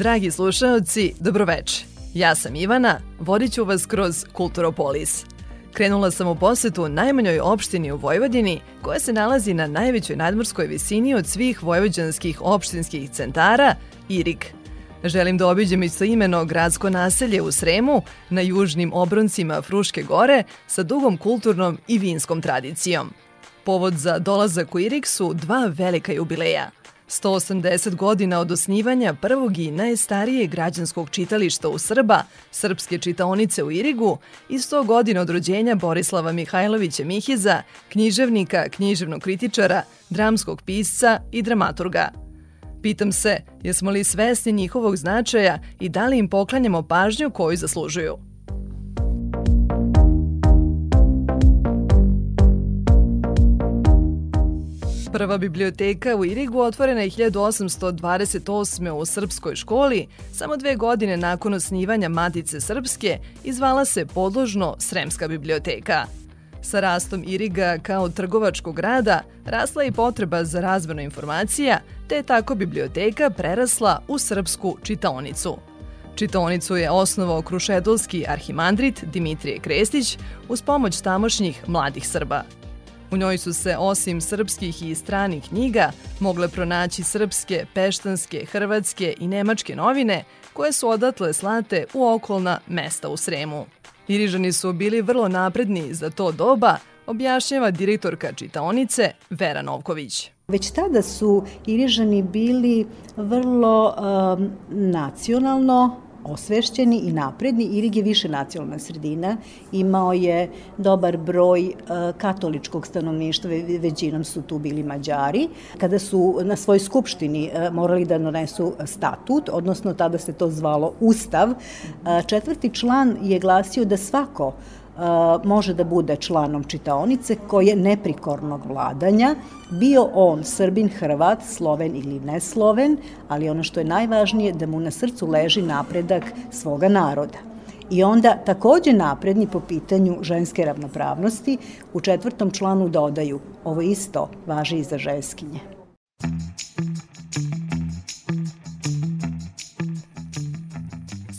Dragi slušaoci, dobroveče. Ja sam Ivana, vodit ću vas kroz Kulturopolis. Krenula sam u posetu najmanjoj opštini u Vojvodini, koja se nalazi na najvećoj nadmorskoj visini od svih vojvođanskih opštinskih centara, Irig. Želim da obiđem istoimeno gradsko naselje u Sremu, na južnim obroncima Fruške gore, sa dugom kulturnom i vinskom tradicijom. Povod za dolazak u Irig su dva velika jubileja – 180 godina od osnivanja prvog i najstarijeg građanskog čitališta u Srba, Srpske čitaonice u Irigu i 100 godina od rođenja Borislava Mihajlovića Mihiza, književnika, književnog kritičara, dramskog pisca i dramaturga. Pitam se, jesmo li svesni njihovog značaja i da li im poklanjamo pažnju koju zaslužuju – Prva biblioteka u Irigu otvorena je 1828. u Srpskoj školi, samo dve godine nakon osnivanja Matice Srpske i zvala se podložno Sremska biblioteka. Sa rastom Iriga kao trgovačkog grada rasla i potreba za razvojno informacija, te je tako biblioteka prerasla u srpsku čitaonicu. Čitaonicu je osnovao krušedolski arhimandrit Dimitrije Krestić uz pomoć tamošnjih mladih Srba – U njoj su se, osim srpskih i stranih knjiga, mogle pronaći srpske, peštanske, hrvatske i nemačke novine, koje su odatle slate u okolna mesta u Sremu. Irižani su bili vrlo napredni za to doba, objašnjava direktorka čitaonice Vera Novković. Već tada su Irižani bili vrlo um, nacionalno osvešćeni i napredni. Irig je više nacionalna sredina, imao je dobar broj e, katoličkog stanovništva, većinom su tu bili Mađari. Kada su na svoj skupštini e, morali da donesu statut, odnosno tada se to zvalo Ustav, e, četvrti član je glasio da svako može da bude članom čitaonice koje neprikornog vladanja, bio on Srbin, Hrvat, Sloven ili nesloven, ali ono što je najvažnije da mu na srcu leži napredak svoga naroda. I onda takođe napredni po pitanju ženske ravnopravnosti u četvrtom članu dodaju ovo isto važi i za ženskinje.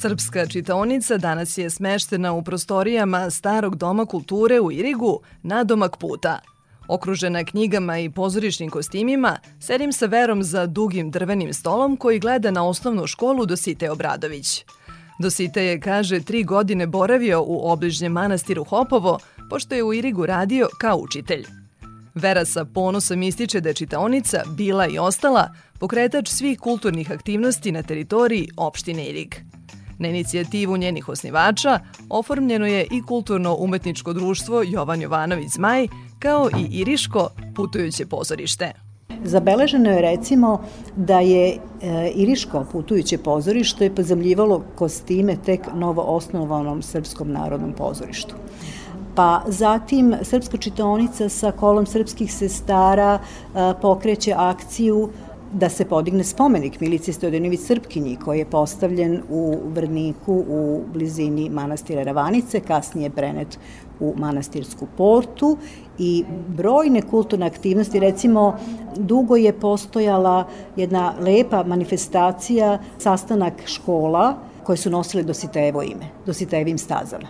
Srpska čitaonica danas je smeštena u prostorijama Starog doma kulture u Irigu na domak puta. Okružena knjigama i pozorišnim kostimima, sedim sa verom za dugim drvenim stolom koji gleda na osnovnu školu Dosite Obradović. Dosite je, kaže, tri godine boravio u obližnjem manastiru Hopovo, pošto je u Irigu radio kao učitelj. Vera sa ponosom ističe da je čitaonica bila i ostala pokretač svih kulturnih aktivnosti na teritoriji opštine Irig. Na inicijativu njenih osnivača oformljeno je i kulturno-umetničko društvo Jovan Jovanović Zmaj, kao i Iriško putujuće pozorište. Zabeleženo je recimo da je e, Iriško putujuće pozorište pozemljivalo kostime tek novo osnovanom Srpskom narodnom pozorištu. Pa zatim Srpska čitaonica sa kolom srpskih sestara e, pokreće akciju da se podigne spomenik Milici Stojadinović Srpkinji koji je postavljen u Vrniku u blizini manastira Ravanice, kasnije prenet u manastirsku portu i brojne kulturne aktivnosti, recimo dugo je postojala jedna lepa manifestacija, sastanak škola koje su nosile Dositejevo ime, Dositejevim stazama.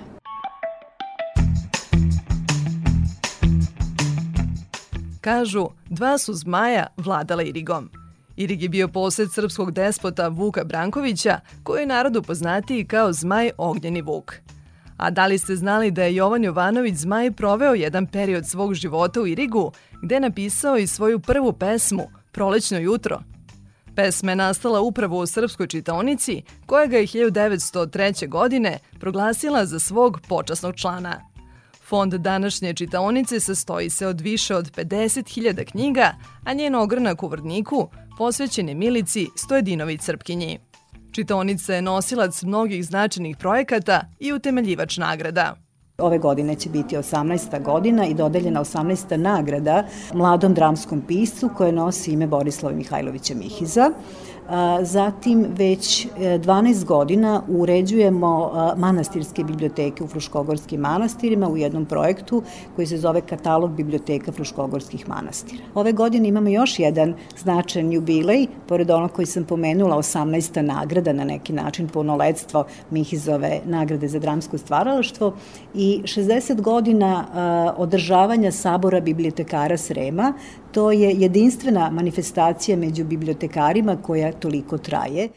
Kažu, dva su zmaja vladala Irigom – Irig je bio posed srpskog despota Vuka Brankovića, koji je narodu poznatiji kao Zmaj Ognjeni Vuk. A da li ste znali da je Jovan Jovanović Zmaj proveo jedan period svog života u Irigu, gde je napisao i svoju prvu pesmu Prolećno jutro? Pesma je nastala upravo u srpskoj čitaonici, koja ga je 1903. godine proglasila za svog počasnog člana. Fond današnje čitaonice sastoji se od više od 50.000 knjiga, a njen ogranak u Vrniku posvećen je Milici Stojedinović Srpkinji. Čitaonica je nosilac mnogih značajnih projekata i utemeljivač nagrada. Ove godine će biti 18. godina i dodeljena 18. nagrada mladom dramskom piscu koje nosi ime Borislava Mihajlovića Mihiza. Zatim već 12 e, godina uređujemo manastirske biblioteke u Fruškogorskim manastirima u jednom projektu koji se zove Katalog biblioteka Fruškogorskih manastira. Ove godine imamo još jedan značajan jubilej, pored onog koji sam pomenula, 18. nagrada na neki način, punoledstvo Mihizove nagrade za dramsko stvaralaštvo i 60 godina održavanja sabora bibliotekara Srema, To je jedinstvena manifestacija među bibliotekarima koja toliko traje.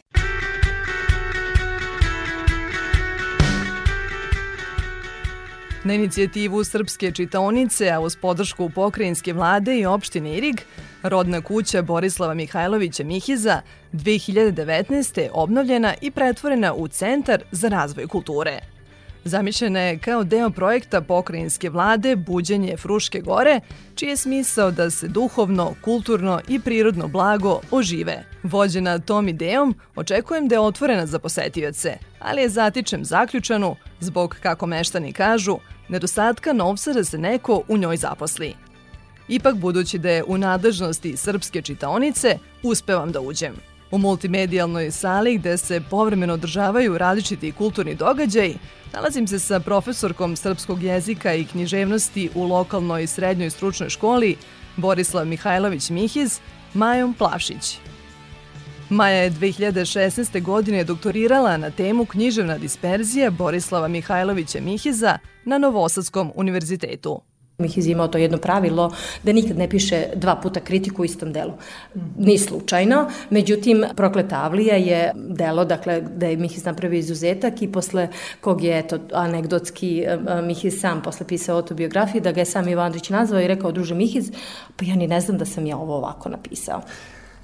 Na inicijativu Srpske čitaonice, a uz podršku pokrajinske vlade i opštine Irig, rodna kuća Borislava Mihajlovića Mihiza 2019. obnovljena i pretvorena u Centar za razvoj kulture. Zamišljena je kao deo projekta pokrajinske vlade Buđenje Fruške gore, čiji je smisao da se duhovno, kulturno i prirodno blago ožive. Vođena tom idejom, očekujem da je otvorena za posetioce, ali je zatičem zaključanu zbog, kako meštani kažu, nedostatka novca da se neko u njoj zaposli. Ipak, budući da je u nadležnosti srpske čitaonice, uspevam da uđem. U multimedijalnoj sali gde se povremeno održavaju različiti kulturni događaji, nalazim se sa profesorkom srpskog jezika i književnosti u lokalnoj srednjoj stručnoj školi Borislav Mihajlović Mihiz, Majom Plavšić. Maja je 2016. godine doktorirala na temu književna disperzija Borislava Mihajlovića Mihiza na Novosadskom univerzitetu. Mihiz imao to jedno pravilo da nikad ne piše dva puta kritiku u istom delu. Ni slučajno, međutim, Prokleta Avlija je delo, dakle, da je Mihiz napravio izuzetak i posle kog je, eto, anegdotski e, e, Mihiz sam posle pisao autobiografiju, da ga je sam Ivan Andrić nazvao i rekao, druže Mihiz, pa ja ni ne znam da sam ja ovo ovako napisao.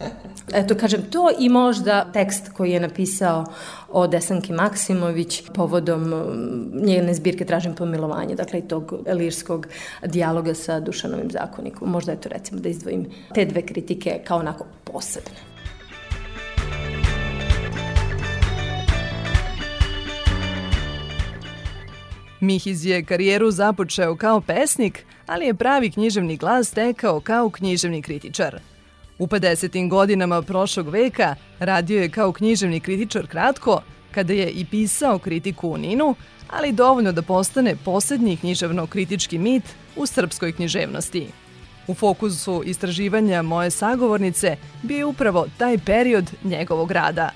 Eto, kažem, to i možda tekst koji je napisao o Desanki Maksimović povodom mm, njene zbirke Tražim pomilovanje, dakle i tog lirskog dijaloga sa Dušanovim zakonikom. Možda je to recimo da izdvojim te dve kritike kao onako posebne. Mihiz je karijeru započeo kao pesnik, ali je pravi književni glas stekao kao književni kritičar – U 50. godinama prošlog veka radio je kao književni kritičar kratko, kada je i pisao kritiku u Ninu, ali dovoljno da postane poslednji književno-kritički mit u srpskoj književnosti. U fokusu istraživanja moje sagovornice bio je upravo taj period njegovog rada.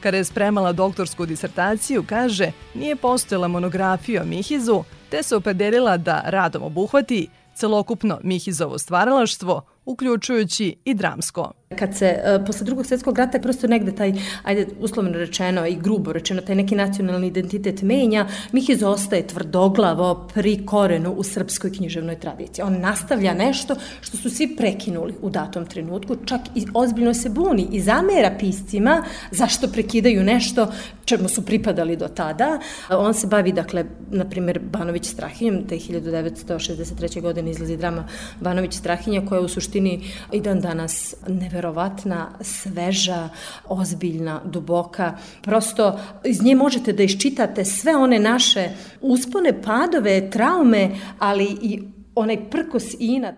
Kada je spremala doktorsku disertaciju, kaže, nije postojala monografija o Mihizu, te se opredelila da radom obuhvati celokupno Mihizovo stvaralaštvo, uključujući i dramsko. Kad se uh, posle drugog svjetskog rata prosto negde taj, ajde uslovno rečeno i grubo rečeno, taj neki nacionalni identitet menja, Mihiz ostaje tvrdoglavo pri korenu u srpskoj književnoj tradiciji. On nastavlja nešto što su svi prekinuli u datom trenutku, čak i ozbiljno se buni i zamera piscima zašto prekidaju nešto čemu su pripadali do tada. On se bavi, dakle, na primjer, Banović Strahinjem, te 1963. godine izlazi drama Banović Strahinja, koja u suštini i dan danas neverovatna, sveža, ozbiljna, duboka. Prosto iz nje možete da iščitate sve one naše uspone, padove, traume, ali i onaj prkos i inat.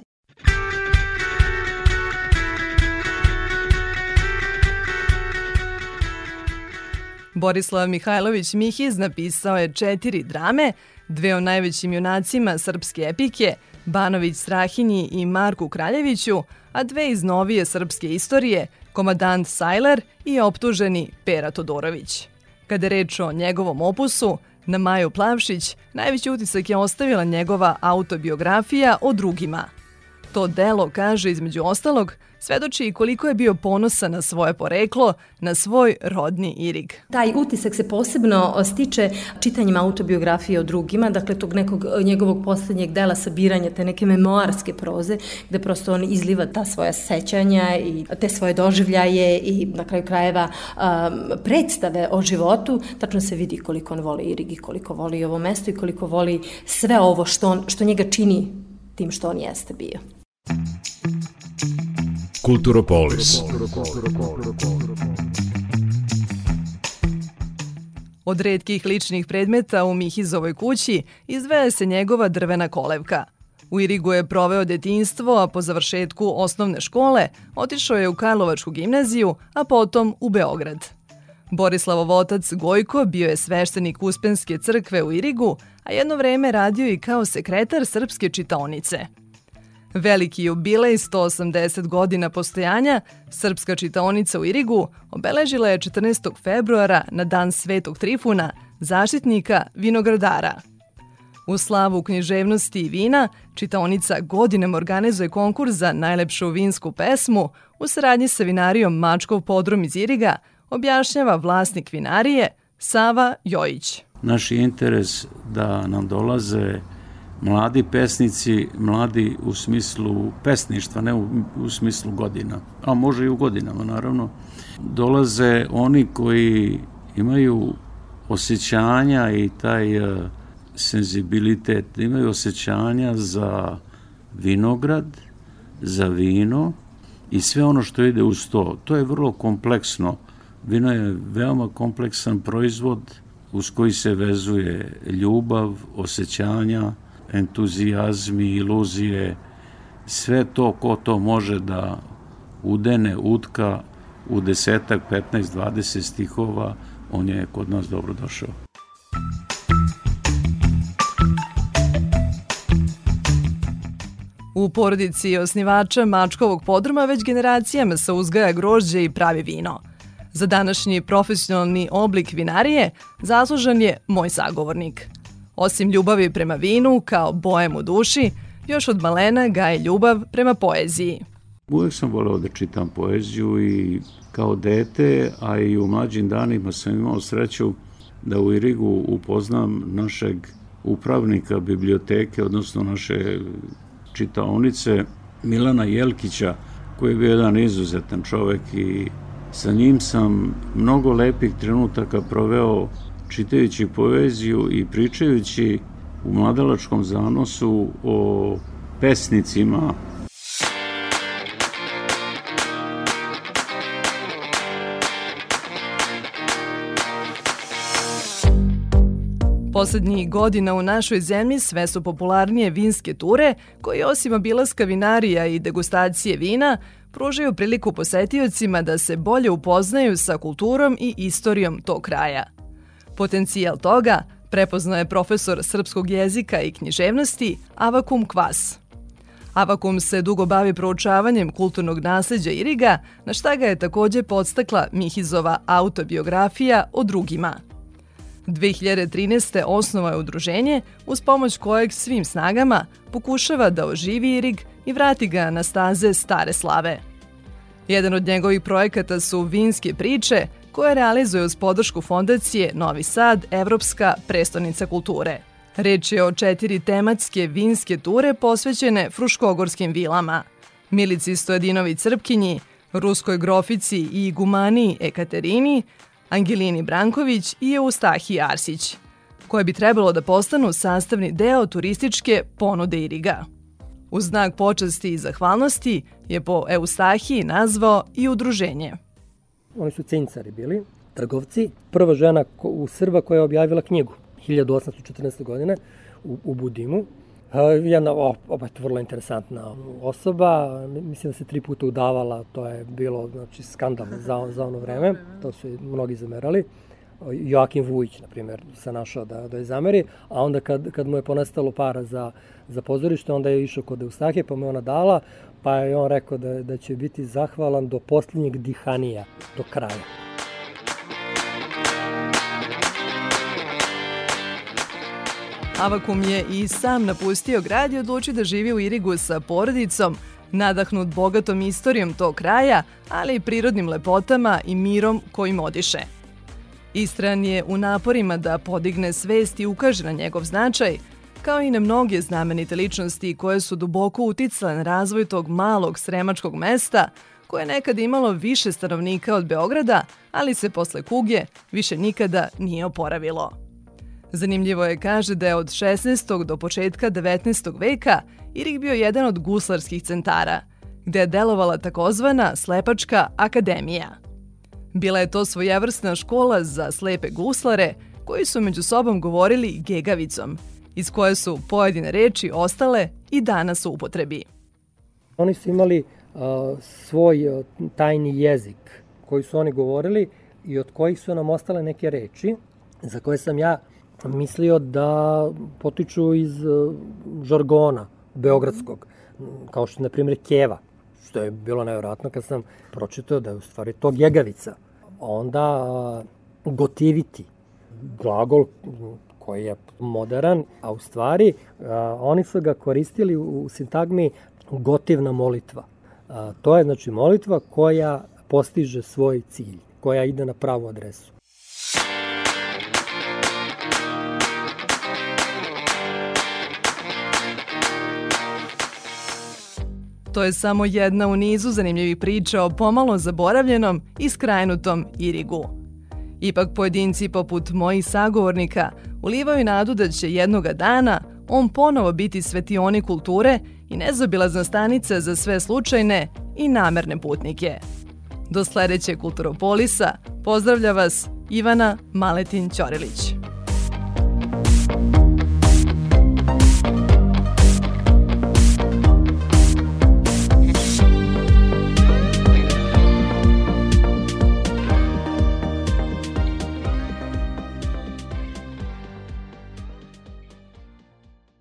Borislav Mihajlović Mihiz napisao je četiri drame, dve o najvećim junacima srpske epike, Banović Strahinji i Marku Kraljeviću, a dve iz novije srpske istorije, komadant Sajler i optuženi Pera Todorović. Kada je reč o njegovom opusu, na Maju Plavšić najveći utisak je ostavila njegova autobiografija o drugima. To delo kaže između ostalog svedoči i koliko je bio ponosan na svoje poreklo, na svoj rodni Irig. Taj utisak se posebno stiče čitanjem autobiografije o drugima, dakle tog nekog njegovog poslednjeg dela sabiranja, te neke memoarske proze, gde prosto on izliva ta svoja sećanja i te svoje doživljaje i na kraju krajeva um, predstave o životu, tačno se vidi koliko on voli Irig i koliko voli ovo mesto i koliko voli sve ovo što, on, što njega čini tim što on jeste bio. Kulturopolis. Od redkih ličnih predmeta u Mihizovoj kući izdvaja se njegova drvena kolevka. U Irigu je proveo detinstvo, a po završetku osnovne škole otišao je u Karlovačku gimnaziju, a potom u Beograd. Borislavov otac Gojko bio je sveštenik Uspenske crkve u Irigu, a jedno vreme radio i kao sekretar Srpske čitaonice – Veliki jubilej 180 godina postojanja, Srpska čitaonica u Irigu obeležila je 14. februara na dan Svetog Trifuna, zaštitnika vinogradara. U slavu književnosti i vina, čitaonica godinama organizuje konkurs za najlepšu vinsku pesmu u saradnji sa vinarijom Mačkov podrum iz Iriga, objašnjava vlasnik vinarije Sava Jojić. Naš interes da nam dolaze mladi pesnici, mladi u smislu pesništva, ne u, u smislu godina, a može i u godinama naravno, dolaze oni koji imaju osjećanja i taj uh, senzibilitet, imaju osjećanja za vinograd, za vino i sve ono što ide uz to. To je vrlo kompleksno. Vino je veoma kompleksan proizvod uz koji se vezuje ljubav, osjećanja, entuzijazmi, iluzije, sve to ko to može da udene, utka u desetak, 15, 20 stihova, on je kod nas dobro došao. U porodici osnivača Mačkovog podruma već generacijama se uzgaja grožđe i pravi vino. Za današnji profesionalni oblik vinarije zaslužan je moj sagovornik – Osim ljubavi prema vinu, kao bojem u duši, još od malena gaje ljubav prema poeziji. Uvek sam voleo da čitam poeziju i kao dete, a i u mlađim danima sam imao sreću da u Irigu upoznam našeg upravnika biblioteke, odnosno naše čitaonice, Milana Jelkića, koji je bio jedan izuzetan čovek i sa njim sam mnogo lepih trenutaka proveo čitajući poeziju i pričajući u mladalačkom zanosu o pesnicima Poslednjih godina u našoj zemlji sve su popularnije vinske ture, koje osim obilaska vinarija i degustacije vina, pružaju priliku posetiocima da se bolje upoznaju sa kulturom i istorijom tog kraja. Potencijal toga prepoznao je profesor srpskog jezika i književnosti Avakum Kvas. Avakum se dugo bavi proučavanjem kulturnog nasleđa Iriga, na šta ga je takođe podstakla Mihizova autobiografija o drugima. 2013. osnova je udruženje uz pomoć kojeg svim snagama pokušava da oživi Irig i vrati ga na staze stare slave. Jedan od njegovih projekata su vinske priče, koje realizuje uz podršku fondacije Novi Sad, Evropska prestonica kulture. Reč je o četiri tematske vinske ture posvećene fruškogorskim vilama. Milici Stojadinovi Crpkinji, Ruskoj grofici i igumaniji Ekaterini, Angelini Branković i Eustahi Arsić, koje bi trebalo da postanu sastavni deo turističke ponude Iriga. U znak počasti i zahvalnosti je po Eustahiji nazvao i udruženje oni su cincari bili, trgovci. Prva žena u Srba koja je objavila knjigu 1814. godine u, u Budimu. Jedna opet vrlo interesantna osoba, mislim da se tri puta udavala, to je bilo znači, skandal za, za ono vreme, to su mnogi zamerali. Joakim Vujić, na primjer, se našao da, da je zameri, a onda kad, kad mu je ponestalo para za, za pozorište, onda je išao kod Eustahije, pa mu je ona dala, pa je on rekao da, da će biti zahvalan do posljednjeg dihanija, do kraja. Avakum je i sam napustio grad i odlučio da živi u Irigu sa porodicom, nadahnut bogatom istorijom tog kraja, ali i prirodnim lepotama i mirom kojim odiše. Istran je u naporima da podigne svest i ukaže na njegov značaj, kao i na mnoge znamenite ličnosti koje su duboko uticale na razvoj tog malog sremačkog mesta, koje je nekad imalo više stanovnika od Beograda, ali se posle kuge više nikada nije oporavilo. Zanimljivo je kaže da je od 16. do početka 19. veka Irik bio jedan od guslarskih centara, gde je delovala takozvana Slepačka akademija. Bila je to svojevrsna škola za slepe guslare, koji su među sobom govorili gegavicom, iz koje su pojedine reči ostale i danas u upotrebi. Oni su imali uh, svoj uh, tajni jezik koji su oni govorili i od kojih su nam ostale neke reči za koje sam ja mislio da potiču iz uh, žargona beogradskog, kao što je, na primjer, keva, što je bilo nevjerojatno kad sam pročitao da je u stvari to gegavica. Onda gotiviti, glagol koji je modern, a u stvari uh, oni su ga koristili u sintagmi gotivna molitva. A, to je znači molitva koja postiže svoj cilj, koja ide na pravu adresu. To je samo jedna u nizu zanimljivih priča o pomalo zaboravljenom i skrajnutom Irigu. Ipak pojedinci poput mojih sagovornika ulivaju nadu da će jednoga dana on ponovo biti svetioni kulture i nezabilazna stanica za sve slučajne i namerne putnike. Do sledećeg Kulturopolisa pozdravlja vas Ivana Maletin-Ćorilić.